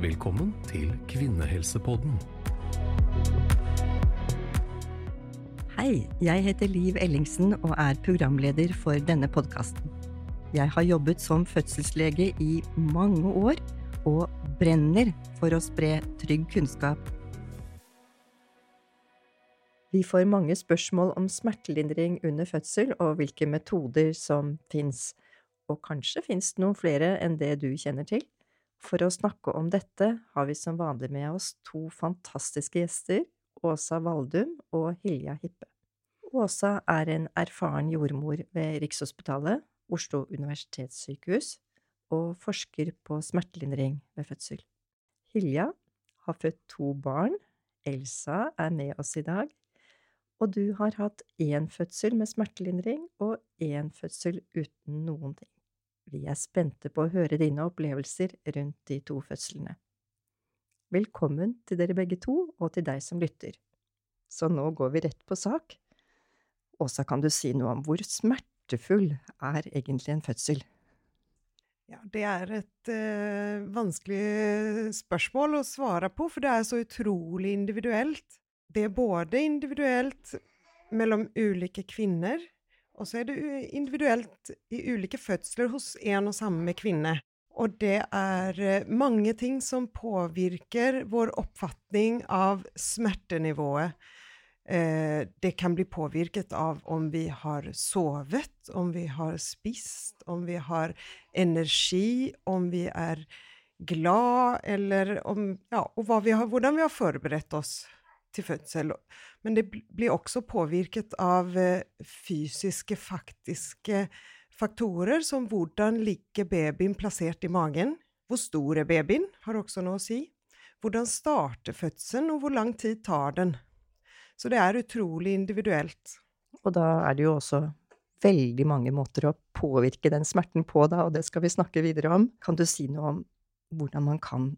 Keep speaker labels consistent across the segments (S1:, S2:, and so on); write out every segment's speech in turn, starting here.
S1: Velkommen til Kvinnehelsepodden.
S2: Hei, jeg heter Liv Ellingsen og er programleder for denne podkasten. Jeg har jobbet som fødselslege i mange år og brenner for å spre trygg kunnskap. Vi får mange spørsmål om smertelindring under fødsel og hvilke metoder som fins, og kanskje fins det noen flere enn det du kjenner til. For å snakke om dette har vi som vanlig med oss to fantastiske gjester, Åsa Valdum og Hilja Hippe. Åsa er en erfaren jordmor ved Rikshospitalet, Oslo universitetssykehus, og forsker på smertelindring ved fødsel. Hilja har født to barn, Elsa er med oss i dag, og du har hatt én fødsel med smertelindring og én fødsel uten noen ting. Vi er spente på å høre dine opplevelser rundt de to fødslene. Velkommen til dere begge to, og til deg som lytter. Så nå går vi rett på sak. Åsa, kan du si noe om hvor smertefull er egentlig en fødsel?
S3: Ja, det er et eh, vanskelig spørsmål å svare på, for det er så utrolig individuelt. Det er både individuelt mellom ulike kvinner, og så er det individuelt i ulike fødsler hos en og samme kvinne. Og det er eh, mange ting som påvirker vår oppfatning av smertenivået. Eh, det kan bli påvirket av om vi har sovet, om vi har spist, om vi har energi, om vi er glad, eller om Ja, og vi har, hvordan vi har forberedt oss til fødsel. Men det blir også påvirket av eh, fysiske, faktiske faktorer, som hvordan ligger babyen plassert i magen? Hvor stor er babyen, har også noe å si. Hvordan starter fødselen, og hvor lang tid tar den? Så det er utrolig individuelt.
S2: Og da er det jo også veldig mange måter å påvirke den smerten på, da, og det skal vi snakke videre om. Kan du si noe om hvordan man kan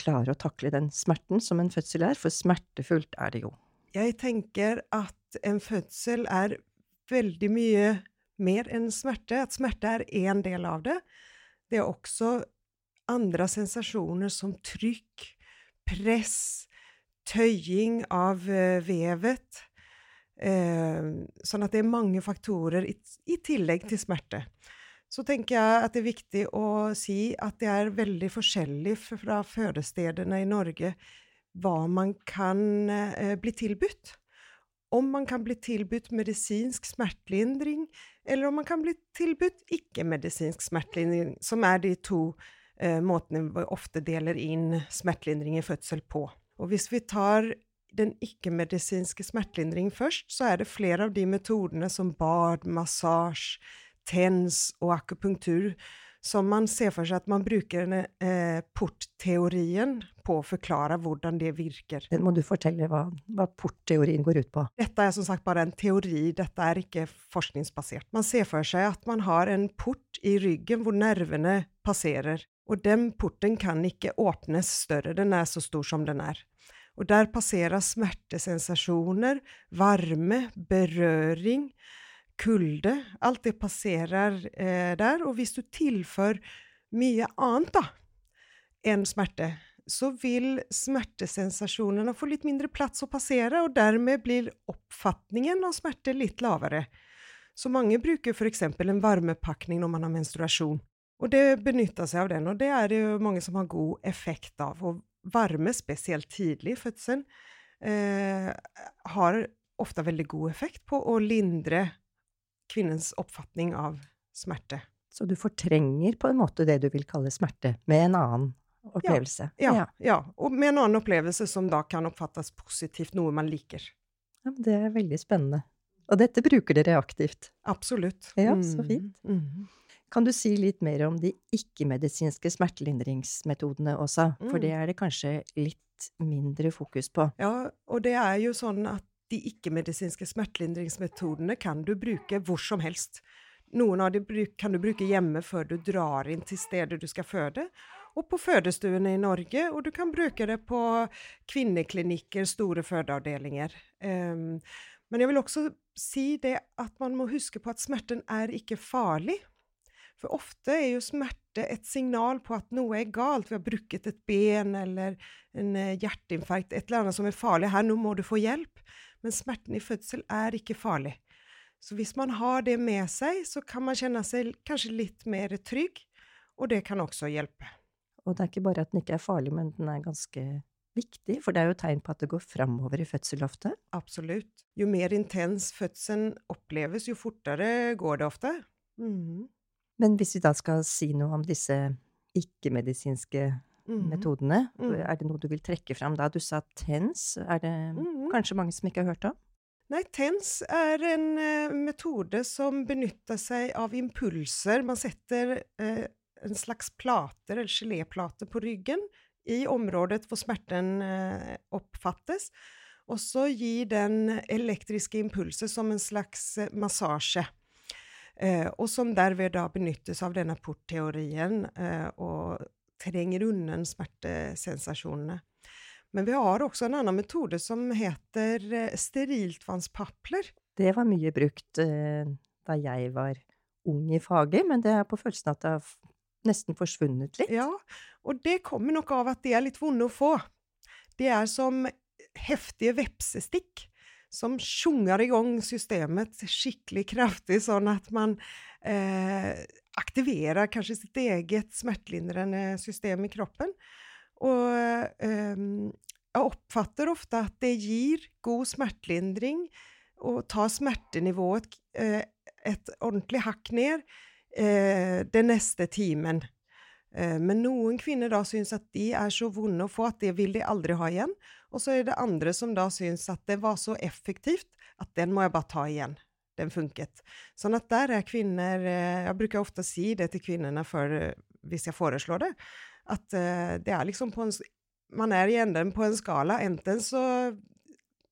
S2: klare å takle den smerten som en fødsel er, for smertefullt er det jo.
S3: Jeg tenker at en fødsel er veldig mye mer enn smerte, at smerte er én del av det. Det er også andre sensasjoner som trykk, press, tøying av uh, vevet. Uh, sånn at det er mange faktorer i tillegg til smerte så tenker jeg at det er viktig å si at det er veldig forskjellig fra fødestedene i Norge hva man kan eh, bli tilbudt. Om man kan bli tilbudt medisinsk smertelindring, eller om man kan bli tilbudt ikke-medisinsk smertelindring, som er de to eh, måtene vi ofte deler inn smertelindring i fødsel på. Og hvis vi tar den ikke-medisinske smertelindring først, så er det flere av de metodene som bad, massasje, TENS og akupunktur, som man ser for seg at man bruker eh, portteorien på å forklare hvordan det virker.
S2: Må du fortelle hva, hva portteorien går ut på?
S3: Dette er som sagt bare en teori, dette er ikke forskningsbasert. Man ser for seg at man har en port i ryggen hvor nervene passerer, og den porten kan ikke åpnes større, den er så stor som den er. Og der passerer smertesensasjoner, varme, berøring, kulde. Alt det passerer eh, der. Og hvis du tilfører mye annet da, enn smerte, så vil smertesensasjonene få litt mindre plass å passere, og dermed blir oppfatningen av smerte litt lavere. Så mange bruker f.eks. en varmepakning når man har menstruasjon. Og det benytter seg av den, og det er det jo mange som har god effekt av. Og varme, spesielt tidlig i fødselen, eh, har ofte veldig god effekt på å lindre kvinnens oppfatning av smerte.
S2: Så du fortrenger på en måte det du vil kalle smerte, med en annen opplevelse?
S3: Ja, ja, ja. og med en annen opplevelse som da kan oppfattes positivt, noe man liker.
S2: Ja, det er veldig spennende. Og dette bruker dere aktivt?
S3: Absolutt.
S2: Ja, så mm, fint. Mm. Kan du si litt mer om de ikke-medisinske smertelindringsmetodene også? For det mm. er det kanskje litt mindre fokus på?
S3: Ja, og det er jo sånn at de ikke-medisinske smertelindringsmetodene kan du bruke hvor som helst. Noen av dem kan du bruke hjemme før du drar inn til stedet du skal føde, og på fødestuene i Norge, og du kan bruke det på kvinneklinikker, store fødeavdelinger. Um, men jeg vil også si det at man må huske på at smerten er ikke farlig. For ofte er jo smerte et signal på at noe er galt. Vi har brukket et ben eller en eh, hjerteinfarkt, et eller annet som er farlig. Her, nå må du få hjelp. Men smerten i fødsel er ikke farlig. Så hvis man har det med seg, så kan man kjenne seg kanskje litt mer trygg, og det kan også hjelpe.
S2: Og det er ikke bare at den ikke er farlig, men den er ganske viktig, for det er jo tegn på at det går framover i fødsel ofte?
S3: Absolutt. Jo mer intens fødselen oppleves, jo fortere går det ofte. Mm.
S2: Men hvis vi da skal si noe om disse ikke-medisinske mm. metodene, mm. er det noe du vil trekke fram da? Du sa TENS, er det mm. kanskje mange som ikke har hørt om?
S3: Nei, TENS er en uh, metode som benytter seg av impulser. Man setter uh, en slags plater, eller geléplater, på ryggen i området hvor smerten uh, oppfattes. Og så gir den elektriske impulser som en slags massasje. og som derved da benyttes av denne portteorien og trenger unna smertesensasjonene. Men vi har også en annen metode som heter eh, steriltvannspapler.
S2: Det var mye brukt eh, da jeg var ung i faget, men det er på følelsen at det har nesten forsvunnet litt.
S3: Ja, og det kommer nok av at de er litt vonde å få. De er som heftige vepsestikk som sjunger i gang systemet skikkelig kraftig, sånn at man eh, aktiverer kanskje sitt eget smertelindrende system i kroppen. Og eh, jeg oppfatter ofte at det gir god smertelindring å ta smertenivået eh, et ordentlig hakk ned eh, den neste timen. Uh, men noen kvinner da syns at de er så vonde å få at det vil de aldri ha igjen. Og så er det andre som da syns at det var så effektivt at den må jeg bare ta igjen. Den funket. Sånn at der er kvinner Jeg bruker ofte å si det til kvinnene for, hvis jeg foreslår det at uh, det er liksom på en Man er i enden på en skala. Enten så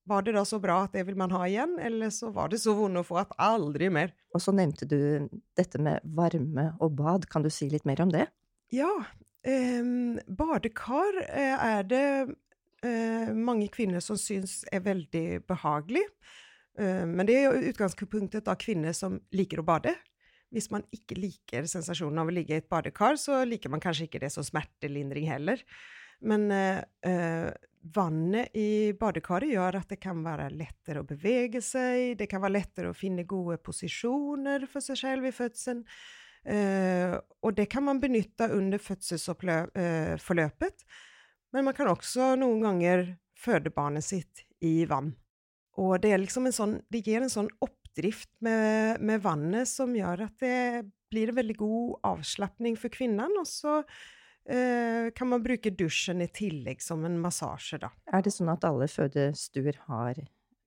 S3: var det da så bra at det vil man ha igjen, eller så var det så vondt å få at aldri mer.
S2: Og så nevnte du dette med varme og bad. Kan du si litt mer om det?
S3: Ja. Eh, badekar er det eh, mange kvinner som syns er veldig behagelig. Men det er jo utgangspunktet av kvinner som liker å bade. Hvis man ikke liker sensasjonen av å ligge i et badekar, så liker man kanskje ikke det som smertelindring heller. Men eh, vannet i badekaret gjør at det kan være lettere å bevege seg, det kan være lettere å finne gode posisjoner for seg selv i fødselen. Eh, og det kan man benytte under fødselsforløpet. Eh, Men man kan også noen ganger føde barnet sitt i vann. Og det, liksom sånn, det gir en sånn oppdrift med, med, vannet som gjør at det blir en veldig god avslapning for kvinnen. Og så eh, kan man bruke dusjen i tillegg som en massasje, da.
S2: Er det sånn at alle fødestuer har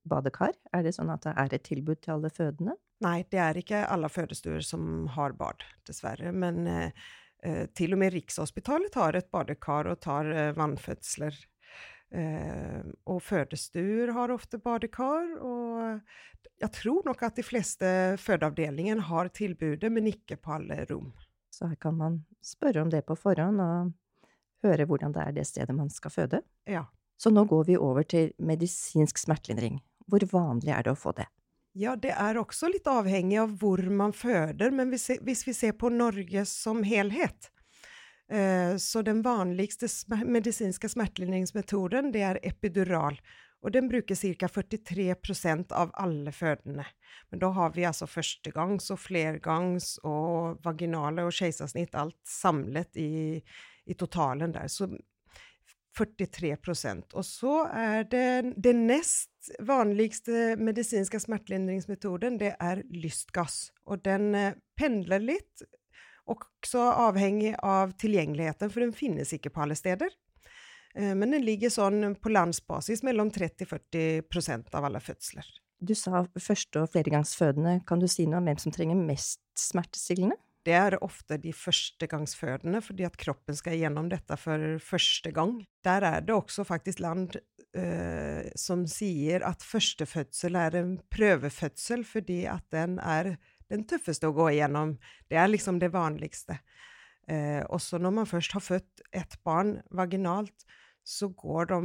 S2: badekar? Er det sånn at det er et tilbud til alle fødende?
S3: Nei, det er ikke alle fødestuer som har bad, dessverre. Men eh, eh til og med Rikshospitalet har et badekar og tar eh, vannfødsler. Eh, og fødestuer har ofte badekar, og jeg tror nok at de fleste fødeavdelingene har tilbudet, men ikke på alle rom.
S2: Så her kan man spørre om det på forhånd, og høre hvordan det er det stedet man skal føde.
S3: Ja.
S2: Så nå går vi over til medisinsk smertelindring. Hvor vanlig er det å få det?
S3: Ja, det er også litt avhengig av hvor man føder, men hvis, vi ser på Norge som helhet, så den vanligste medisinske smertelindringsmetoden det er epidural. Og den bruker ca. 43% av alle fødende. Men da har vi altså førstegangs og flergangs og vaginale og keisersnitt, alt samlet i, i, totalen der. Så 43% Og så er det den nest vanligste medisinske smertelindringsmetoden, det er lystgass. Og den eh, pendler litt også avhengig av tilgjengeligheten, for den finnes ikke på alle steder. Eh, men den ligger sånn på landsbasis mellom 30-40% av alle fødsler.
S2: Du sa første- og fleregangsfødende. Kan du si noe om hvem som trenger mest smertestillende?
S3: Det er ofte de førstegangsfødende, fordi at kroppen skal gjennom dette for første gang. Der er det også faktisk land uh, som sier at førstefødsel er en prøvefødsel, fordi at den er den tøffeste å gå igjennom. Det er liksom det vanligste. Eh, også når man først har født et barn vaginalt, så går de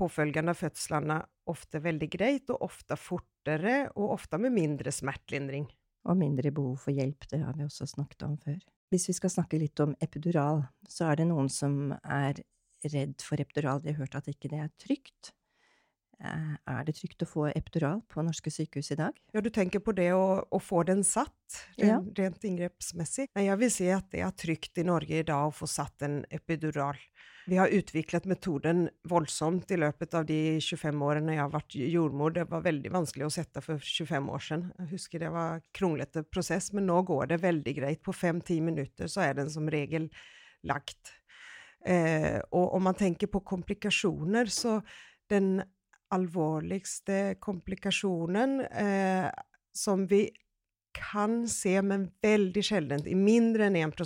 S3: påfølgende fødslene ofte veldig greit, og ofte fortere, og ofte med mindre smertelindring.
S2: Og mindre behov for hjelp, det har vi også snakket om før. Hvis vi skal snakke litt om epidural, så er det noen som er redd for epidural. De har hørt at ikke det er trygt. Eh, er det trygt å få epidural på norske sykehus i dag?
S3: Ja, du tenker på det å, å få den satt,
S2: Ja.
S3: rent, rent inngrepsmessig? Nei, jeg vil si at det er trygt i Norge i dag å få satt en epidural. Vi har utviklet metoden voldsomt i løpet av de 25 årene jeg har vært jordmor. Det var veldig vanskelig å sette for 25 år siden. Jeg husker det var kronglete prosess, men nå går det veldig greit. På fem-ti minutter så er den som regel lagt. Eh, og om man tenker på komplikasjoner, så den alvorligste komplikasjonen eh, som vi kan se, men veldig sjeldent, i mindre enn 1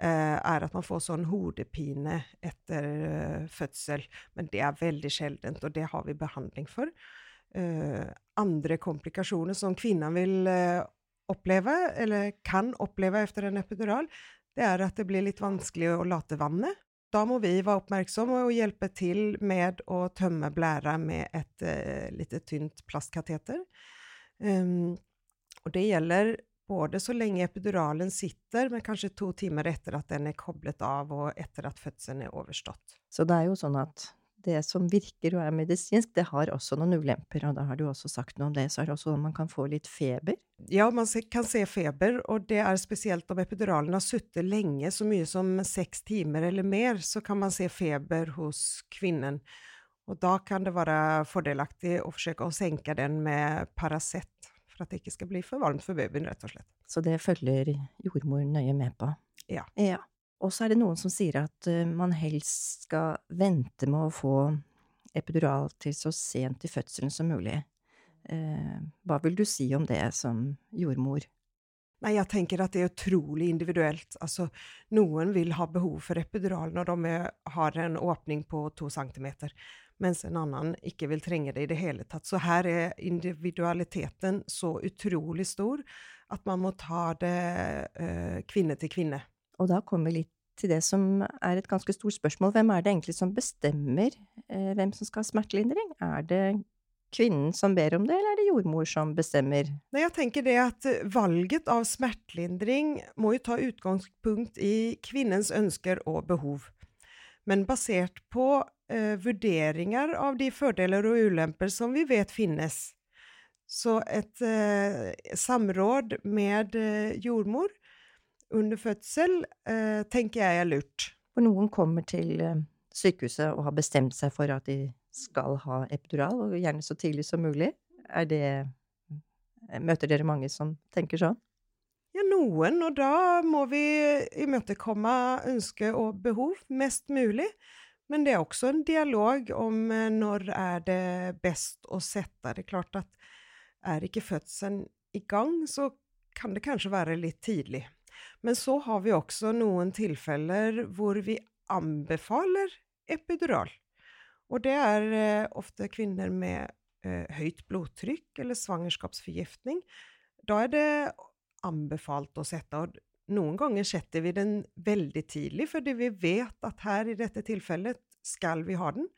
S3: eh, er at man får sånn hodepine etter eh, fødsel. Men det er veldig sjeldent, og det har vi behandling for. Eh, andre komplikasjoner som kvinnen vil eh, oppleve, eller kan oppleve etter en epidural, det er at det blir litt vanskelig å late vannet. Da må vi være oppmerksomme og hjelpe til med å tømme blæra med et eh, lite tynt plastkateter. Um, og det gjelder både så lenge epiduralen sitter, men kanskje to timer etter at den er koblet av, og etter at fødselen er overstått.
S2: Så det er jo sånn at det som virker og er medisinsk, det har også noen ulemper, og da har du også sagt noe om det. Så er det også man kan få litt feber.
S3: Ja, man kan se feber, og det er spesielt om epiduralen har sittet lenge, så mye som seks timer eller mer, så kan man se feber hos kvinnen. Og da kan det være fordelaktig å forsøke å senke den med Paracet, for at det ikke skal bli for varmt for babyen, rett og slett.
S2: Så det følger jordmor nøye med på.
S3: Ja.
S2: ja. Og så er det noen som sier at uh, man helst skal vente med å få epidural til så sent i fødselen som mulig. Uh, hva vil du si om det som jordmor?
S3: Nei, jeg tenker at det er utrolig individuelt. Altså, noen vil ha behov for epidural når de er, har en åpning på to centimeter, mens en annen ikke vil trenge det i det hele tatt. Så her er individualiteten så utrolig stor at man må ta det eh, kvinne til kvinne.
S2: Og da kommer vi litt til det som er et ganske stort spørsmål. Hvem er det egentlig som bestemmer eh, hvem som skal ha smertelindring? Er det kvinnen som ber om det, eller er det jordmor som bestemmer?
S3: Nei, jeg tenker det at valget av smertelindring må jo ta utgangspunkt i kvinnens ønsker og behov. Men basert på eh, vurderinger av de fordeler og ulemper som vi vet finnes. Så et eh, samråd med eh, jordmor under fødsel eh, tenker jeg er lurt.
S2: For noen kommer til eh, sykehuset og har bestemt seg for at de skal ha epidural, og gjerne så tidlig som mulig. Er det Møter dere mange som tenker sånn?
S3: Ja, noen, og da må vi imøtekomme ønske og behov mest mulig. Men det er også en dialog om eh, når er det best å sette. Det er klart at er ikke fødselen i gang, så kan det kanskje være litt tidlig. Men så har vi også noen tilfeller hvor vi anbefaler epidural. Og det er eh, ofte kvinner med eh, høyt blodtrykk eller svangerskapsforgiftning. Da er det anbefalt å sette, og noen ganger setter vi den veldig tidlig, fordi vi vet at her i dette tilfellet skal vi ha den.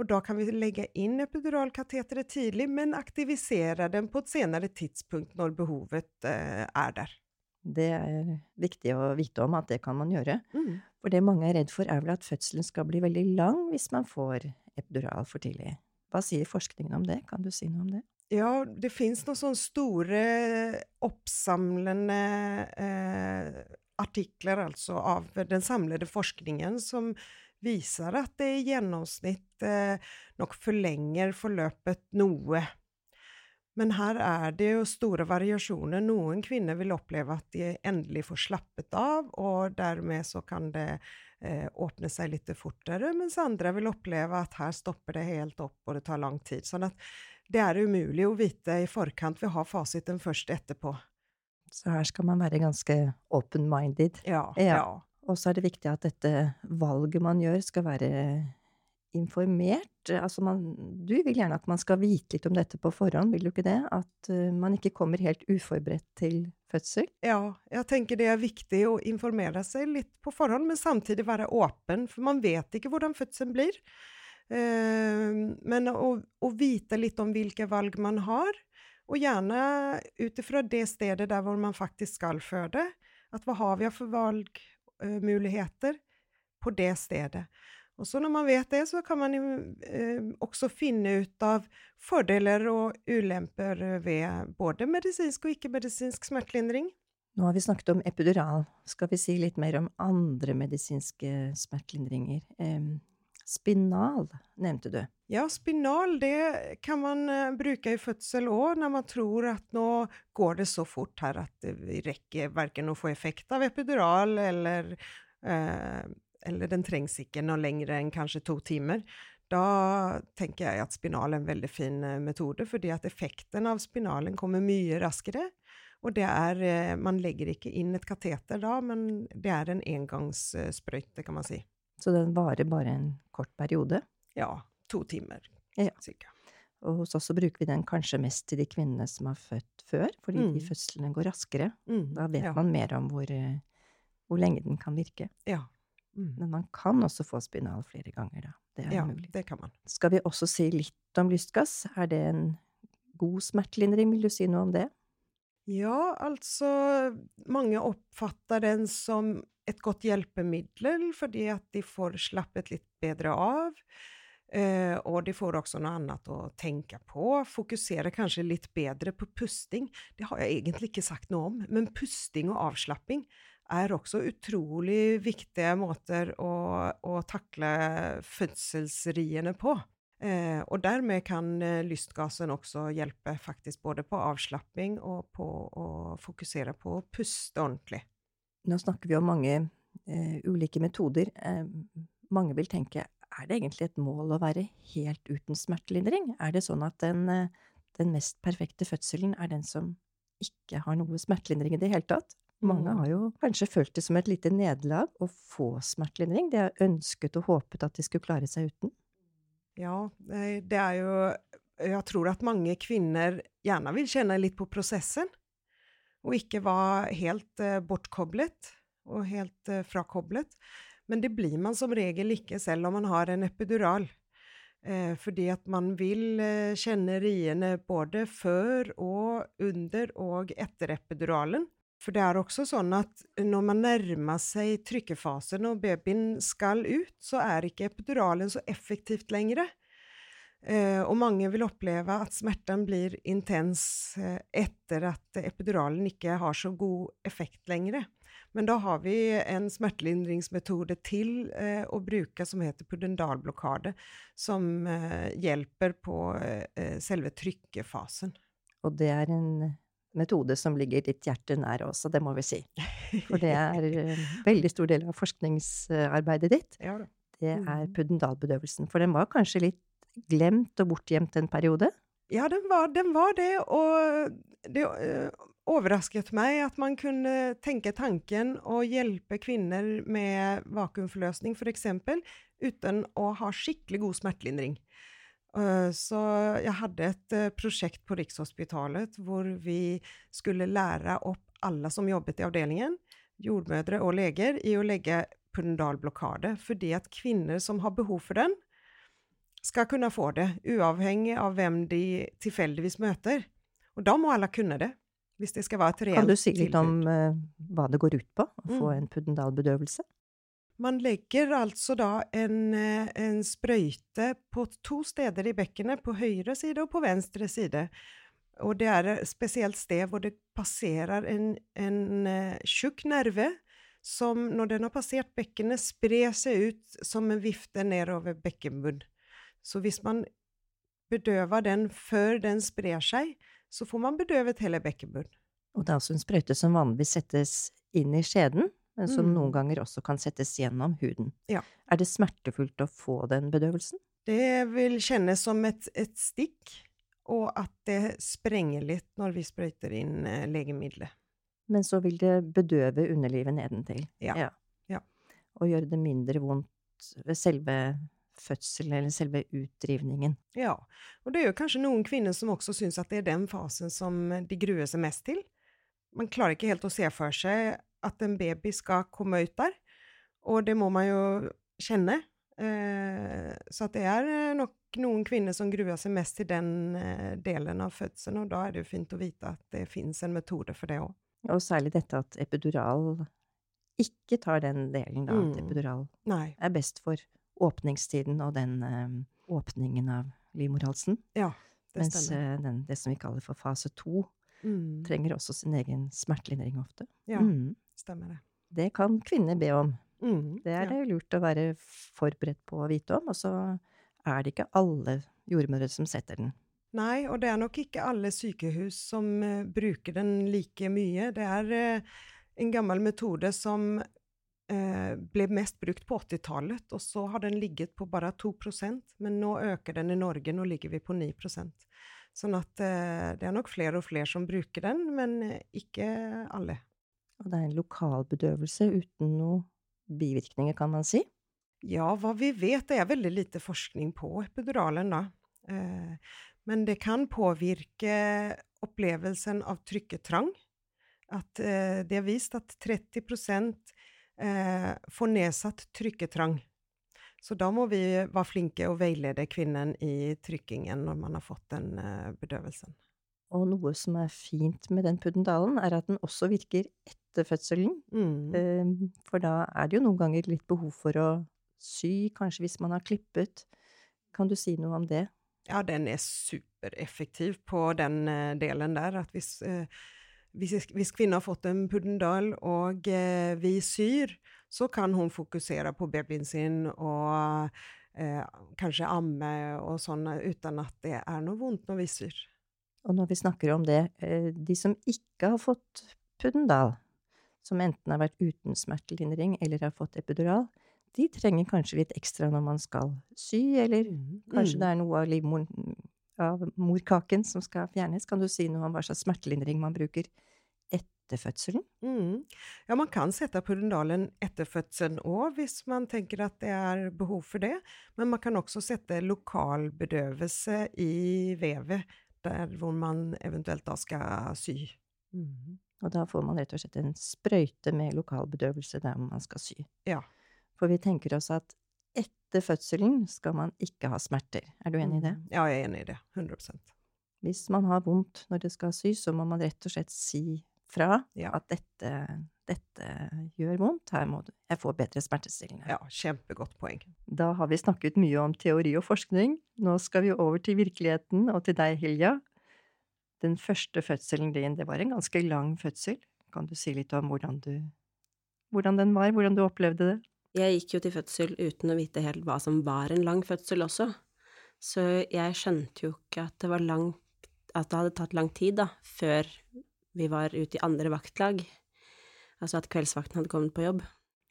S3: Og da kan vi legge inn epiduralkateteret tidlig, men aktivisere den på et senere tidspunkt når behovet eh, er der.
S2: Det er viktig å vite om at det kan man gjøre.
S3: Mm.
S2: For det mange er redd for, er vel at fødselen skal bli veldig lang hvis man får epidural for tidlig. Hva sier forskningen om det? Kan du si noe om det?
S3: Ja, det fins noen sånne store oppsamlende eh, artikler, altså, av den samlede forskningen som viser at det i gjennomsnitt eh, nok forlenger forløpet noe. Men her er det jo store variasjoner. Noen kvinner vil oppleve at de endelig får slappet av, og dermed så kan det eh, åpne seg litt fortere, mens andre vil oppleve at her stopper det helt opp, og det tar lang tid. Sånn at det er umulig å vite i forkant. Vi har fasiten først etterpå.
S2: Så her skal man være ganske open-minded.
S3: Ja.
S2: Ja.
S3: ja.
S2: Og så er det viktig at dette valget man gjør, skal være informert. Altså man, du vil gjerne at man skal vite litt om dette på forhånd, vil du ikke det? At uh, man ikke kommer helt uforberedt til fødsel?
S3: Ja, jeg tenker det er viktig å informere seg litt på forhånd, men samtidig være åpen, for man vet ikke hvordan fødselen blir. Uh, men å, å, vite litt om hvilke valg man har, Og gjerne ut ifra det stedet der hvor man faktisk skal føde. At hva har vi for valgmuligheter på det stedet? Og så når man vet det, så kan man eh, også finne ut av fordeler og ulemper ved både medisinsk og ikke-medisinsk smertelindring.
S2: Nå har vi snakket om epidural. Skal vi si litt mer om andre medisinske smertelindringer? Eh, spinal nevnte du.
S3: Ja, spinal det kan man uh, bruke i fødsel òg, når man tror at nå går det så fort her at vi rekker verken å få effekt av epidural eller uh, eller den trengs ikke noe lenger enn kanskje to timer. Da tenker jeg at spinal er en veldig fin uh, metode, fordi at effekten av spinalen kommer mye raskere. Og det er Man legger ikke inn et kateter da, men det er en engangssprøyte, kan man si.
S2: Så den varer bare en kort periode?
S3: Ja, to timer
S2: ja.
S3: cirka.
S2: Og hos oss så bruker vi den kanskje mest til de kvinnene som har født før, fordi mm. de fødslene går raskere. Mm. Da vet ja. man mer om hvor, eh, hvor, lenge den kan virke.
S3: Ja.
S2: Mm. Men man kan også få spinal flere ganger, da. Det er
S3: ja,
S2: mulig.
S3: det kan man.
S2: Skal vi også si litt om lystgass? Er det en god smertelindring? Vil du si noe om det?
S3: Ja, altså Mange oppfatter den som et godt hjelpemiddel fordi at de får slappet litt bedre av. Eh, og de får også noe annet å tenke på. Fokusere kanskje litt bedre på pusting. Det har jeg egentlig ikke sagt noe om, men pusting og avslapping er også utrolig viktige måter å, å takle fødselsriene på. Eh, og dermed kan eh, lystgassen også hjelpe faktisk både på avslapping og på å fokusere på å puste ordentlig.
S2: Nå snakker vi om mange eh, ulike metoder. Eh, mange vil tenke er det egentlig et mål å være helt uten smertelindring? Er det sånn at den, eh, den mest perfekte fødselen er den som ikke har noe smertelindring i det hele tatt? Mange har jo kanskje følt det som et lite nederlag å få smertelindring. De har ønsket og håpet at de skulle klare seg uten.
S3: Ja, det er jo Jeg tror at mange kvinner gjerne vil kjenne litt på prosessen, og ikke være helt uh, bortkoblet og helt uh, frakoblet. Men det blir man som regel ikke selv om man har en epidural. Eh, fordi at man vil eh, kjenne riene både før og under og etter epiduralen. For det er også sånn at når man nærmer seg trykkefasen og babyen skal ut, så er ikke epiduralen så effektivt lenger. Eh, og mange vil oppleve at smerten blir intens eh, etter at epiduralen ikke har så god effekt lenger. Men da har vi en smertelindringsmetode til eh, å bruke som heter pudendalblokade, som eh, hjelper på eh, selve trykkefasen.
S2: Og det er en metode som ligger ditt hjerte nær også, det må vi si. For det er en veldig stor del av forskningsarbeidet ditt.
S3: Ja,
S2: det er mm. pudendalbedøvelsen. For den var kanskje litt glemt og bortgjemt en periode?
S3: Ja, den var, den var det, og det overrasket meg at man kunne tenke tanken å hjelpe kvinner med vakuumforløsning, f.eks., uten å ha skikkelig god smertelindring. Øh, så jeg hadde et øh, prosjekt på Rikshospitalet hvor vi skulle lære opp alle som jobbet i avdelingen, jordmødre og leger, i å legge pudendalblokade, fordi at kvinner som har behov for den, skal kunne få det, uavhengig av hvem de tilfeldigvis møter. Og da må alle kunne det. Hvis det skal være et reelt
S2: tilbud. Kan du si litt om uh, hva det går ut på, å mm. få en pudendalbedøvelse?
S3: Man legger altså da en, eh, en, sprøyte på to steder i bekkenet, på høyre side og på venstre side. Og det er et spesielt sted hvor det passerer en, en uh, tjukk nerve som når den har passert bekkenet, sprer seg ut som en vifte nedover bekkenbunn. Så hvis man bedøver den før den sprer seg, så får man bedøvet hele bekkenbunnen.
S2: Og det er altså en sprøyte som vanligvis settes inn i skjeden, men som mm. noen ganger også kan settes gjennom huden.
S3: Ja.
S2: Er det smertefullt å få den bedøvelsen?
S3: Det vil kjennes som et, et stikk, og at det sprenger litt når vi sprøyter inn eh, legemiddelet.
S2: Men så vil det bedøve underlivet nedentil?
S3: Ja.
S2: ja.
S3: ja.
S2: Og gjøre det mindre vondt ved selve fødsel eller selve utdrivningen.
S3: Ja, og det er jo kanskje noen kvinner som også syns at det er den fasen som de gruer seg mest til. Man klarer ikke helt å se for seg at en baby skal komme ut der, og det må man jo kjenne. Eh, så det er nok nok noen kvinner som gruer seg mest til den eh, delen av fødselen, og da er det jo fint å vite at det fins en metode for det òg.
S2: Og særlig dette at epidural ikke tar den delen, da. At
S3: Mm.
S2: epidural
S3: Nei.
S2: er best for åpningstiden og den eh, åpningen av livmorhalsen.
S3: Ja, det
S2: Mens
S3: stemmer.
S2: eh, den, det som vi kaller for fase to,
S3: Mm.
S2: trenger også sin egen smertelindring ofte.
S3: Ja,
S2: Mm.
S3: stemmer det.
S2: Det kan kvinner be om.
S3: Mm.
S2: Det er
S3: ja.
S2: det lurt å være forberedt på å vite om, og så er det ikke alle jordmødre som setter den.
S3: Nei, og det er nok ikke alle sykehus som uh, bruker den like mye. Det er uh, en gammel metode som eh, ble mest brukt på 80-tallet, og så har den ligget på bare 2% men nå øker den i Norge. Nå ligger vi på 9 Sånn at eh, det er nok flere og flere som bruker den, men eh, ikke alle.
S2: Og det er en lokal bedøvelse uten noen bivirkninger, kan man si.
S3: Ja, hva vi vet, det er veldig lite forskning på epiduralen, da. Eh, men det kan påvirke opplevelsen av trykketrang. At det er vist at 30 eh, får nedsatt trykketrang. Så da må vi være flinke og veilede kvinnen i trykkingen når man har fått den eh, bedøvelsen.
S2: Og noe som er fint med den puddendalen, er at den også virker etter fødselen.
S3: Mm.
S2: Eh, For da er det jo noen ganger litt behov for å sy, kanskje hvis man har klippet. Kan du si noe om det?
S3: Ja, den er supereffektiv på den eh, delen der. At hvis, eh, hvis, hvis kvinner har fått en puddendal og vi syr, så kan hun fokusere på babyen sin og eh, kanskje amme og sånn, uten at det er noe vondt når vi syr.
S2: Og når vi snakker om det, eh, de som ikke har fått puddendal, som enten har vært uten smertelindring eller har fått epidural, de trenger kanskje litt ekstra når man skal sy, eller kanskje det er noe av livmoren, av morkaken som skal fjernes. Kan du si noe om hva slags smertelindring man bruker etter fødselen?
S3: Mm. Ja, man kan sette puddendalen etter fødselen òg, hvis man tenker at det er behov for det. Men man kan også sette lokal bedøvelse i vevet, der hvor man eventuelt da skal sy. Mm.
S2: Og da får man rett og slett en sprøyte med lokal bedøvelse der man skal sy.
S3: Ja.
S2: For vi tenker oss at etter fødselen skal man ikke ha smerter. Er du enig i det?
S3: Mm. Ja, jeg er enig i det. 100%
S2: Hvis man har vondt når det skal sys, så må man rett og slett si fra
S3: Ja.
S2: at dette, dette gjør vondt, her må du Jeg får bedre smertestillende.
S3: Ja, kjempegodt poeng.
S2: Da har vi snakket mye om teori og forskning. Nå skal vi over til virkeligheten og til deg, Hilja. Den første fødselen din, det var en ganske lang fødsel. Kan du si litt om hvordan du Hvordan den var, hvordan du opplevde det?
S4: Jeg gikk jo til fødsel uten å vite helt hva som var en lang fødsel også, så jeg skjønte jo ikke at det var lang At det hadde tatt lang tid, da, før vi var ute i andre vaktlag. Altså at kveldsvakten hadde kommet på jobb.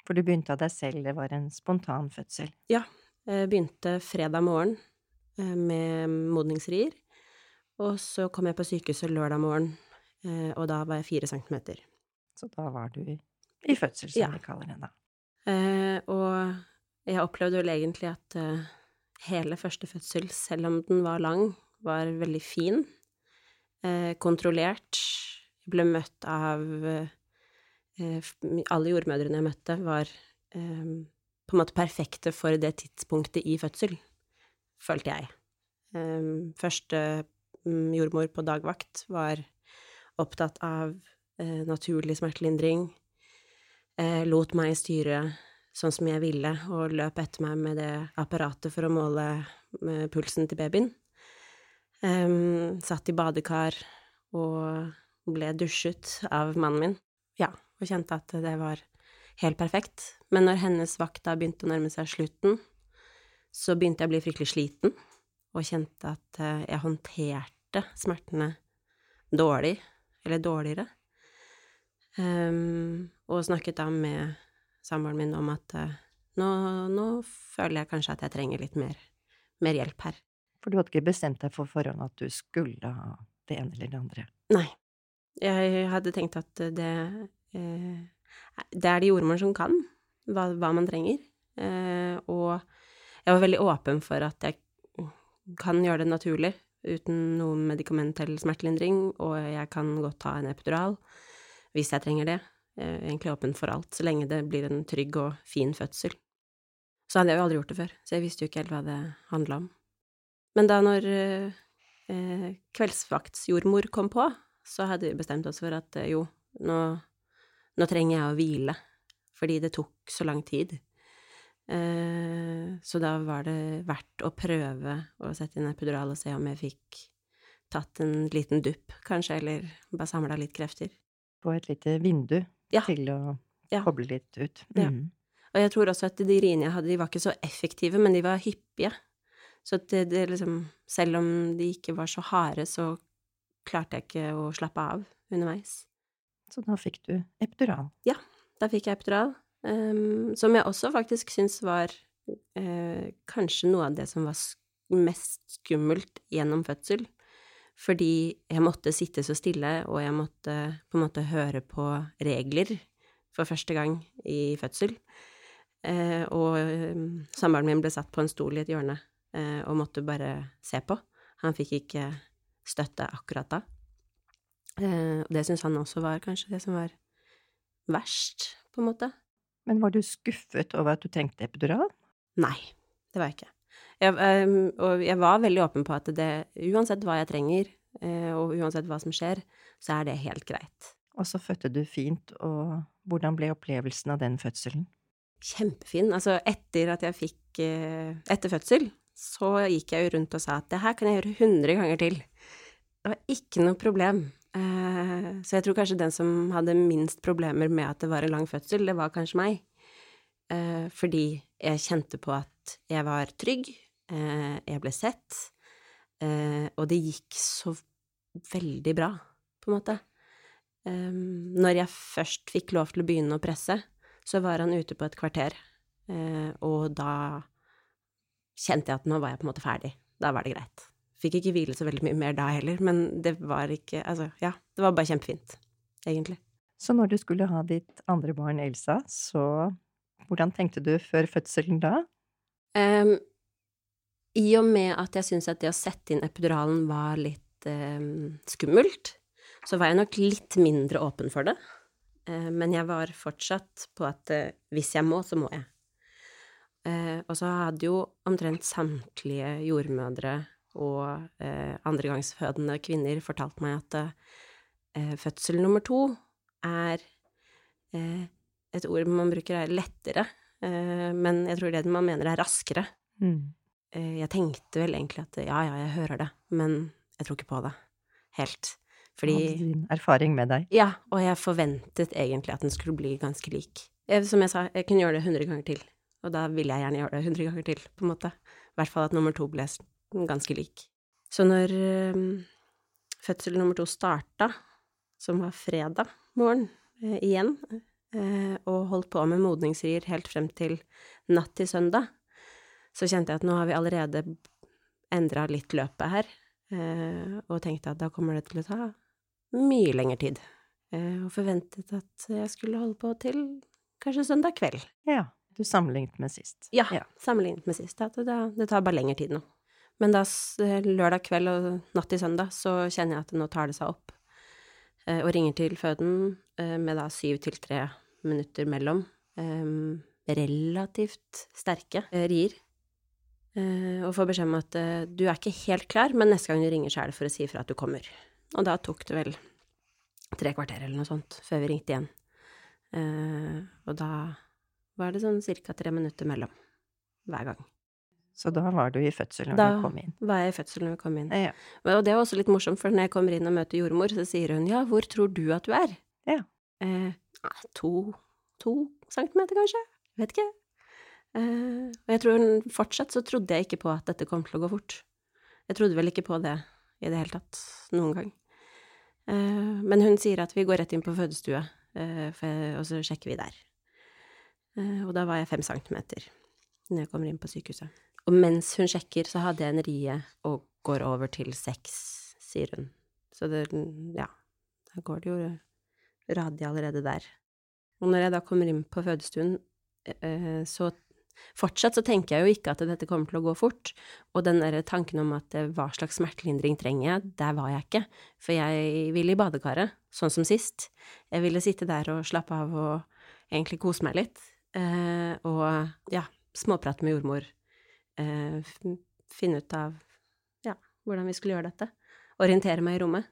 S2: For du begynte av deg selv, det var en spontan fødsel. Ja.
S4: Jeg begynte fredag morgen eh, med modningsrier, og så kom jeg på sykehuset lørdag morgen, eh, og da var jeg fire centimeter.
S2: Så da var du i, fødsel, som
S4: Ja.
S2: vi kaller det da.
S4: Eh, og jeg opplevde vel egentlig at eh, hele første fødsel, selv om den var lang, var veldig fin. Eh, kontrollert. Jeg ble møtt av eh, Alle jordmødrene jeg møtte, var eh, på en måte perfekte for det tidspunktet i fødsel, følte jeg. Eh, første mm, jordmor på dagvakt var opptatt av naturlig smertelindring, lot meg styre sånn som jeg ville, og løp etter meg med det apparatet for å måle pulsen til babyen. Um, satt i badekar og ble dusjet av mannen min. Ja, og kjente at det var helt perfekt. Men når hennes vakt da begynte å nærme seg slutten, så begynte jeg å bli fryktelig sliten, og kjente at eh, jeg håndterte smertene dårlig, eller dårligere. Um, og snakket da med samboeren min om at eh, nå, nå føler jeg kanskje at jeg trenger litt mer, mer hjelp her.
S2: For du hadde ikke bestemt deg for forhånd at du skulle ha det ene eller det andre.
S4: Nei. Jeg hadde tenkt at det eh, Det er det jordmoren som kan, hva, hva man trenger. Eh, og jeg var veldig åpen for at jeg kan gjøre det naturlig, uten noe medikament eller smertelindring, og jeg kan godt ta en epidural hvis jeg trenger det. Jeg er egentlig åpen for alt, så lenge det blir en trygg og fin fødsel. Så hadde jeg jo aldri gjort det før, så jeg visste jo ikke helt hva det handla om. Men da når eh, kveldsvaktsjordmor kom på, så hadde vi bestemt oss for at eh, jo, nå, nå trenger jeg å hvile, fordi det tok så lang tid. Eh, så da var det verdt å prøve å sette inn epidural og se om jeg fikk tatt en liten dupp, kanskje, eller bare samla litt krefter.
S2: På et lite vindu
S4: Ja.
S2: til å
S4: Ja.
S2: koble litt ut.
S4: Ja.
S2: Mm.
S4: Og jeg tror også at de riene jeg hadde, de var ikke så effektive, men de var hyppige. Så det, det liksom Selv om de ikke var så harde, så klarte jeg ikke å slappe av underveis.
S2: Så da fikk du epidural.
S4: Ja, Da fikk jeg epidural, Um, som jeg også faktisk syns var uh, kanskje noe av det som var mest skummelt gjennom fødsel. Fordi jeg måtte sitte så stille, og jeg måtte på en måte høre på regler for første gang i fødsel. Eh, og eh, samboeren min ble satt på en stol i et hjørne eh, og måtte bare se på. Han fikk ikke støtte akkurat da. Eh, og det syns han også var kanskje det som var verst, på en måte.
S2: Men var du skuffet over at du trengte epidural?
S4: Nei, det var jeg ikke. Jeg, ehm, og jeg var veldig åpen på at det, uansett hva jeg trenger, eh, og uansett hva som skjer, så er det helt greit.
S2: Og så fødte du fint, og hvordan ble opplevelsen av den fødselen?
S4: Kjempefin. Altså, etter at jeg fikk eh, Etter fødsel, så gikk jeg jo rundt og sa at det her kan jeg gjøre 100 ganger til. Det var ikke noe problem. Eh, så jeg tror kanskje den som hadde minst problemer med at det var en lang fødsel, det var kanskje meg. Eh, fordi jeg kjente på at jeg var trygg, eh, jeg ble sett, og det gikk så veldig bra, på en måte. Når jeg først fikk lov til å begynne å presse, så var han ute på et kvarter, og da kjente jeg at nå var jeg på en måte ferdig. Da var det greit. Fikk ikke hvile så veldig mye mer da heller, men det var ikke Altså, ja, det var bare kjempefint, egentlig.
S2: Så når du skulle ha ditt andre barn, Elsa, så hvordan tenkte du før fødselen da?
S4: Um, I og med at jeg syntes at det å sette inn epiduralen var litt um, skummelt, så var jeg nok litt mindre åpen for det. Eh, men jeg var fortsatt på at uh, hvis jeg må, så må jeg. Uh, og så hadde jo omtrent samtlige jordmødre og eh, andregangsfødende kvinner fortalt meg at eh, fødsel nummer to er eh, Et ord man bruker er lettere, eh, men jeg tror det man mener er raskere. Eh, jeg tenkte vel egentlig at ja, ja, jeg hører det, men jeg tror ikke på det helt. Fordi
S2: din erfaring med deg?
S4: Ja, og jeg forventet egentlig at den skulle bli ganske lik. Jeg, som jeg sa, jeg kunne gjøre det 100 ganger til, og da ville jeg gjerne gjøre det 100 ganger til, på en måte. I hvert fall at nummer to ble ganske lik. Så når eh, fødsel nummer to starta, som var fredag morgen eh, igjen, eh, og holdt på med modningsrier helt frem til natt til søndag, så kjente jeg at nå har vi allerede endra litt løpet her, og tenkte at da kommer det til å ta mye lengre tid. Og forventet at jeg skulle holde på til kanskje søndag kveld.
S2: Ja. Du sammenlignet med sist.
S4: Ja,
S2: Ja.
S4: sammenlignet med sist. Det, det tar bare lengre tid nå. Men da lørdag kveld og natt til søndag, så kjenner jeg at nå tar det seg opp. Eh, og ringer til føden eh, med da syv til tre minutter mellom. Eh, relativt sterke eh, rier. Eh, og får beskjed om at eh, du er ikke helt klar, men neste gang du ringer, så er det for å si ifra at du kommer. Og da tok det vel tre kvarter eller noe sånt før vi ringte igjen. Eh, og da var det sånn cirka tre minutter mellom hver gang.
S2: Så da var du i fødsel når
S4: Da
S2: du kom inn.
S4: Da var jeg i fødsel når vi kom inn.
S2: Ja.
S4: Og det var også litt morsomt, for når jeg kommer inn og møter jordmor, så sier hun ja, hvor tror du at du er?
S2: Ja.
S4: Eh, to, to centimeter, kanskje? Vet ikke. Eh, og jeg tror fortsatt så trodde jeg ikke på at dette kom til å gå fort. Jeg trodde vel ikke på det i det hele tatt, noen gang. Eh, men hun sier at vi går rett inn på fødestue, eh, og så sjekker vi der. Eh, og da var jeg fem centimeter når jeg kommer inn på sykehuset. Og mens hun sjekker, så hadde jeg en rie og går over til seks, sier hun. Så det, ja, da går det jo radig allerede der. Og når jeg da kommer inn på fødestuen, eh, så fortsatt så tenker jeg jo ikke at dette kommer til å gå fort. Og den derre tanken om at eh, hva slags smertelindring trenger jeg, der var jeg ikke. For jeg ville i badekaret, sånn som sist. Jeg ville sitte der og slappe av og egentlig kose meg litt. Eh, og ja, småprate med jordmor. Eh, finne ut av hvordan vi skulle gjøre dette. Orientere meg i rommet.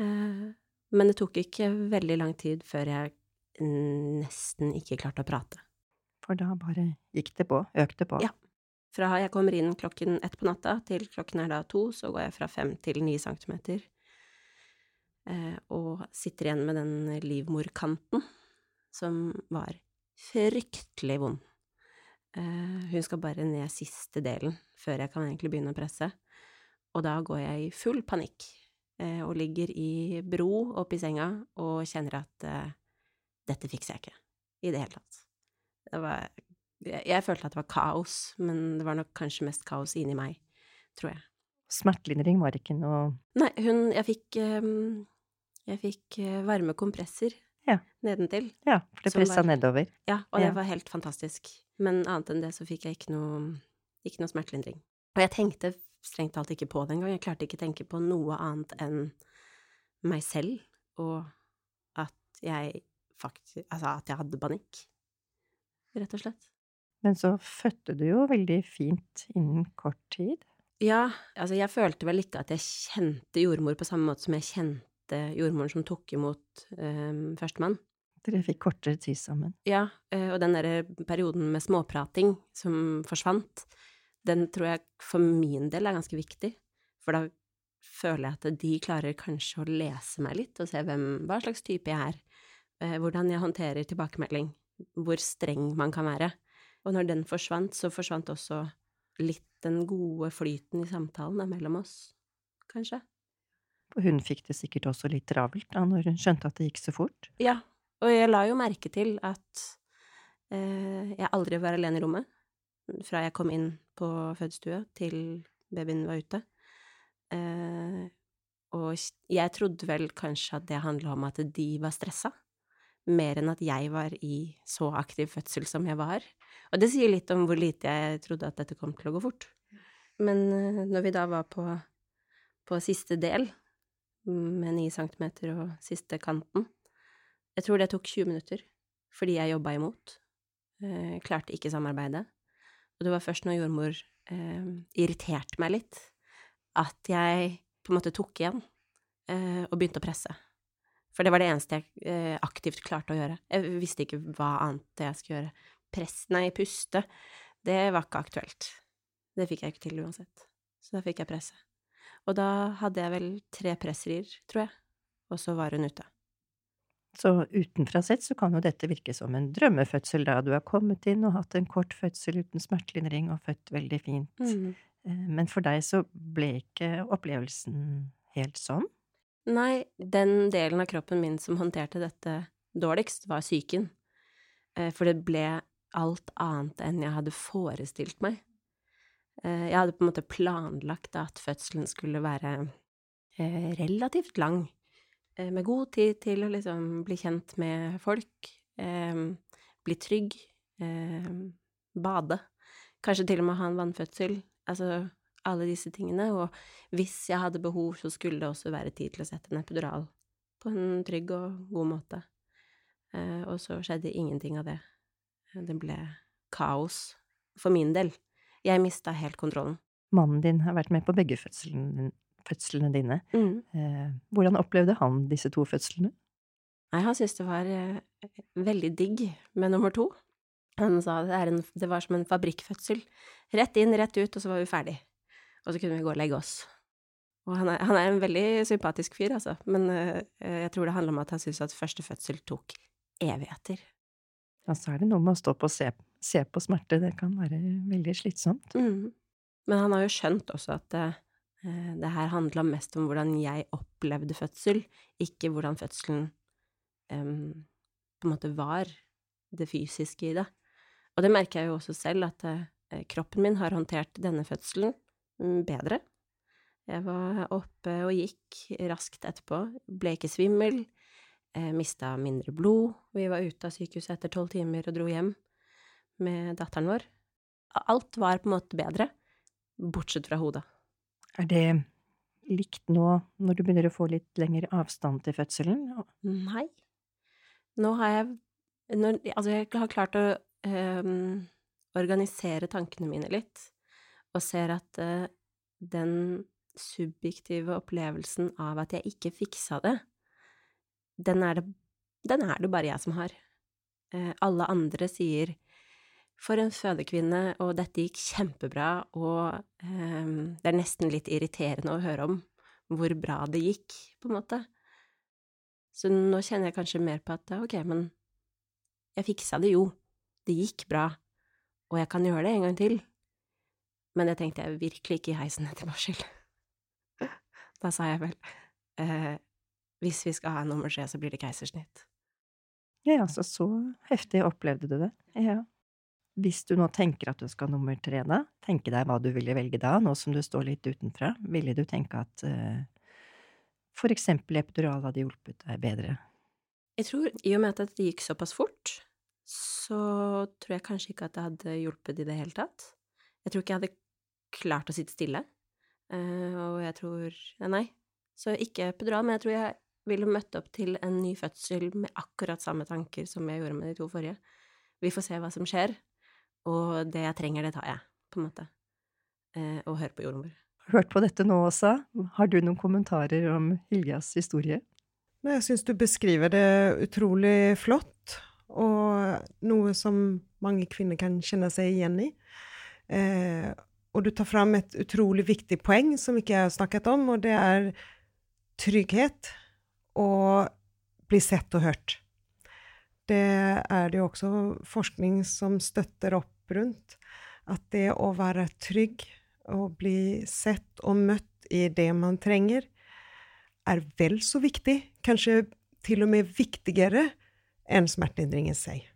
S4: Eh, men det tok ikke veldig lang tid før jeg nesten ikke klarte å prate.
S2: For da bare gikk det på, økte på?
S4: Ja. Fra jeg kommer inn klokken ett på natta til klokken er da to, så går jeg fra fem til ni centimeter. Eh, og sitter igjen med den livmorkanten som var fryktelig vond. Eh, hun skal bare ned siste delen før jeg kan egentlig begynne å presse. Og da går jeg i full panikk eh, og ligger i bro oppi senga og kjenner at eh, dette fikser jeg ikke i det hele tatt. Det var jeg, følte at det var kaos, men det var nok kanskje mest kaos inni meg, tror jeg.
S2: Smertelindring var ikke noe
S4: Nei, hun Jeg fikk Jeg fikk varme kompresser
S2: ja.
S4: nedentil.
S2: Ja, for det pressa nedover.
S4: Ja, og det
S2: Ja.
S4: var helt fantastisk. Men annet enn det så fikk jeg ikke noe, ikke noe smertelindring. Og jeg tenkte strengt talt ikke på det engang. Jeg klarte ikke å tenke på noe annet enn meg selv, og at jeg faktisk Altså at jeg hadde panikk, rett og slett.
S2: Men så fødte du jo veldig fint innen kort tid.
S4: Ja, altså jeg følte vel ikke at jeg kjente jordmor på samme måte som jeg kjente jordmoren som tok imot um, førstemann.
S2: Dere fikk kortere tid sammen.
S4: Ja, eh, og den derre perioden med småprating som forsvant, den tror jeg for min del er ganske viktig, for da føler jeg at de klarer kanskje å lese meg litt og se hvem, hva slags type jeg er, eh, hvordan jeg håndterer tilbakemelding, hvor streng man kan være. Og når den forsvant, så forsvant også litt den gode flyten i samtalen mellom oss, kanskje.
S2: Og hun fikk det sikkert også litt travelt da når hun skjønte at det gikk så fort.
S4: Ja, og jeg la jo merke til at eh, jeg aldri var alene i rommet fra jeg kom inn på fødestua til babyen var ute. Eh, og jeg trodde vel kanskje at det handla om at de var stressa, mer enn at jeg var i så aktiv fødsel som jeg var. Og det sier litt om hvor lite jeg trodde at dette kom til å gå fort. Men eh, når vi da var på, på siste del, med ni centimeter og siste kanten, jeg tror det tok 20 minutter, fordi jeg jobba imot. Eh, klarte ikke samarbeidet. Og det var først når jordmor eh, irriterte meg litt, at jeg på en måte tok igjen eh, og begynte å presse. For det var det eneste jeg eh, aktivt klarte å gjøre. Jeg visste ikke hva annet jeg skulle gjøre. Press, nei, puste, det var ikke aktuelt. Det fikk jeg ikke til uansett. Så da fikk jeg presse. Og da hadde jeg vel tre presserier, tror jeg, og så var hun ute.
S2: Så utenfra sett så kan jo dette virke som en drømmefødsel da du har kommet inn og hatt en kort fødsel uten smertelindring og født veldig fint.
S4: Mm.
S2: Eh, Men for deg så ble ikke opplevelsen helt sånn?
S4: Nei, den delen av kroppen min som håndterte dette dårligst, var psyken. Eh, For det ble alt annet enn jeg hadde forestilt meg. Eh, Jeg hadde på en måte planlagt at fødselen skulle være relativt lang, med god tid til å liksom bli kjent med folk, eh, bli trygg, eh, bade, kanskje til og med ha en vannfødsel, altså alle disse tingene, og hvis jeg hadde behov, så skulle det også være tid til å sette en epidural på en trygg og god måte. Eh, og så skjedde ingenting av det. Det ble kaos for min del. Jeg mista helt kontrollen.
S2: Mannen din har vært med på begge fødslene, fødslene dine.
S4: Mm.
S2: Eh, Hvordan opplevde han disse to fødslene?
S4: Nei, han syntes det var eh, veldig digg med nummer to. Han sa det, en, det var som en fabrikkfødsel. Rett inn, rett ut, og så var vi ferdig. Og så kunne vi gå og legge oss. Og han er, han er en veldig sympatisk fyr, altså, men eh, jeg tror det handler om at han syntes at første fødsel tok evigheter.
S2: Ja, så er det noe med å stå på og se, se på smerte. Det kan være veldig slitsomt.
S4: Mm. Men han har jo skjønt også at det, eh, her handla mest om hvordan jeg opplevde fødsel, ikke hvordan fødselen um, på en måte var, det fysiske i det. Og det merker jeg jo også selv, at uh, kroppen min har håndtert denne fødselen mm, bedre. Jeg var oppe og gikk raskt etterpå, ble ikke svimmel, uh, mista mindre blod, vi var ute av sykehuset etter tolv timer og dro hjem med datteren vår. Alt var på en måte bedre, bortsett fra hodet.
S2: Er det likt nå når du begynner å få litt lengre avstand til fødselen?
S4: Nei. Nå har jeg når, Altså, jeg har klart å ehm, organisere tankene mine litt, og ser at eh, den subjektive opplevelsen av at jeg ikke fiksa det, den er det, den er det bare jeg som har. Eh, alle andre sier for en fødekvinne, og dette gikk kjempebra, og eh, det er nesten litt irriterende å høre om hvor bra det gikk, på en måte. Så nå kjenner jeg kanskje mer på at ok, men jeg fiksa det jo, det gikk bra, og jeg kan gjøre det en gang til. Men det tenkte jeg virkelig ikke i heisen etter barsel. Da sa jeg vel eh, hvis vi skal ha en nummer tre, så blir det keisersnitt.
S2: Ja, altså så heftig opplevde du det. Ja. Hvis du nå tenker at du skal nummer tre, da, tenke deg hva du ville velge da, nå som du står litt utenfra, ville du tenke at uh, for eksempel epidural hadde hjulpet deg bedre?
S4: Jeg tror, i og med at det gikk såpass fort, så tror jeg kanskje ikke at det hadde hjulpet i det hele tatt. Jeg tror ikke jeg hadde klart å sitte stille, uh, og jeg tror Nei. Så ikke epidural, men jeg tror jeg ville møtt opp til en ny fødsel med akkurat samme tanker som jeg gjorde med de to forrige. Vi får se hva som skjer, og det jeg trenger, det tar jeg, på en måte. Eh, og hører på jordmor.
S2: Hørt på dette nå også. Har du noen kommentarer om Hiljas historie?
S3: Nei, jeg syns du beskriver det utrolig flott, og noe som mange kvinner kan kjenne seg igjen i. Eh, og du tar fram et utrolig viktig poeng som ikke jeg har snakket om, og det er trygghet og bli sett og hørt. Det er det jo også forskning som støtter opp rundt. At det å være trygg og bli sett og møtt i det man trenger, er vel så viktig, kanskje til og med viktigere enn smertelindring i seg.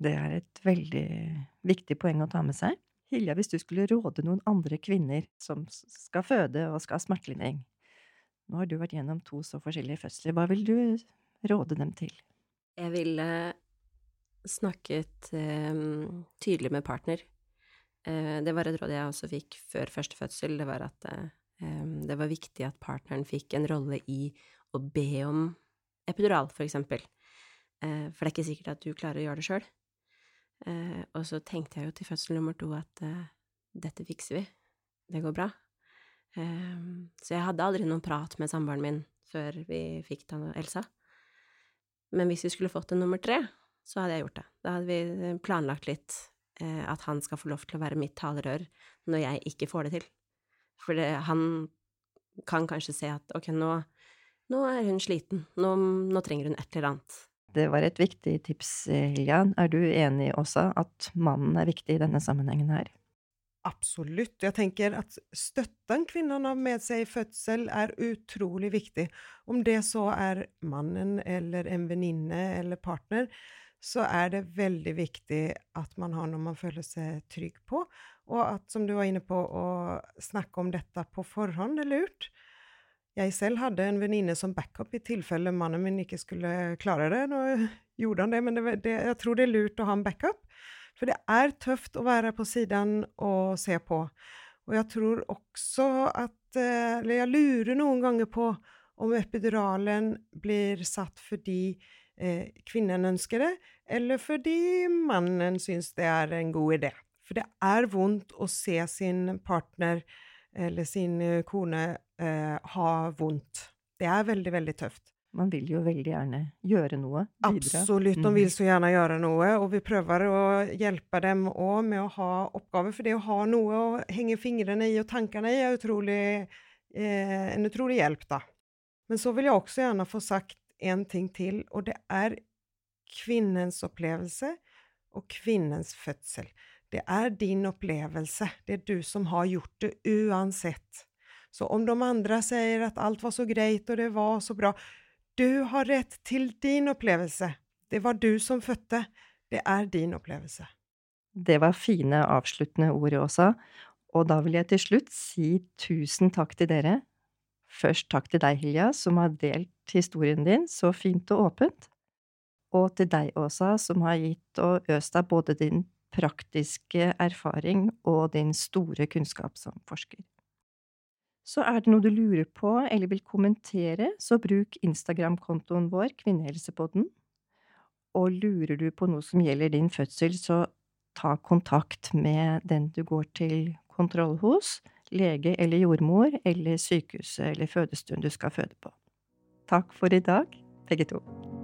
S2: Det er et veldig viktig poeng å ta med seg. Hilja, hvis du skulle råde noen andre kvinner som skal føde og skal ha smertelindring, nå har du vært gjennom to så forskjellige fødsler. Hva vil du råde dem til?
S4: Jeg ville snakket um, tydelig med partner. Uh, det var et råd jeg også fikk før første fødsel. Det var at um, det var viktig at partneren fikk en rolle i å be om epidural, for eksempel. Uh, for det er ikke sikkert at du klarer å gjøre det sjøl. Uh, og så tenkte jeg jo til fødsel nummer to at dette fikser vi. Det går bra. Så jeg hadde aldri noen prat med samboeren min før vi fikk Elsa. Men hvis vi skulle fått en nummer tre, så hadde jeg gjort det. Da hadde vi planlagt litt eh, at han skal få lov til å være mitt talerør når jeg ikke får det til. For det, han kan kanskje se at ok, nå, nå er hun sliten, nå, nå, trenger hun et eller annet.
S2: Det var et viktig tips, Hilja. Er du enig også at mannen er viktig i denne sammenhengen her?
S3: Absolutt. Jeg tenker at støtten kvinnen har med seg i fødsel, er utrolig viktig. Om det så er mannen eller en venninne eller partner, så er det veldig viktig at man har noe man føler seg trygg på, og at, som du var inne på, å snakke om dette på forhånd er lurt. Jeg selv hadde en venninne som backup i tilfelle mannen min ikke skulle klare det. Nå gjorde han det, men det, det, jeg tror det er lurt å ha en backup. For det er tøft å være på siden og se på. Og jeg tror også at eh, Eller jeg lurer noen ganger på om epiduralen blir satt fordi eh, kvinnen ønsker det, eller fordi mannen syns det er en god idé. For det er vondt å se sin partner eller sin kone eh, ha vondt. Det er veldig, veldig tøft.
S2: Man vil jo veldig gjerne gjøre noe.
S3: Bidra. Absolutt, de vil mm. så gjerne gjøre noe. Og vi prøver å hjelpe dem òg med å ha oppgaver. For det å ha noe å henge fingrene i og tankene i er utrolig, eh, en utrolig hjelp, da. Men så vil jeg også gjerne få sagt en ting til, og det er kvinnens opplevelse og kvinnens fødsel. Det er din opplevelse. Det er du som har gjort det uansett. Så om de andre sier at alt var så greit og det var så bra, du har rett til din opplevelse. Det var du som fødte. Det er din opplevelse.
S2: Det var fine avsluttende ord også, og da vil jeg til slutt si tusen takk til dere. Først takk til deg, Hilja, som har delt historien din så fint og åpent, og til deg, Åsa, som har gitt og øst deg både din praktiske erfaring og din store kunnskap som forsker. Så er det noe du lurer på eller vil kommentere, så bruk Instagram-kontoen vår, Kvinnehelsepodden. Og lurer du på noe som gjelder din fødsel, så ta kontakt med den du går til kontroll hos. lege eller jordmor eller sykehuset eller fødestuen du skal føde på. Takk for i dag, begge to.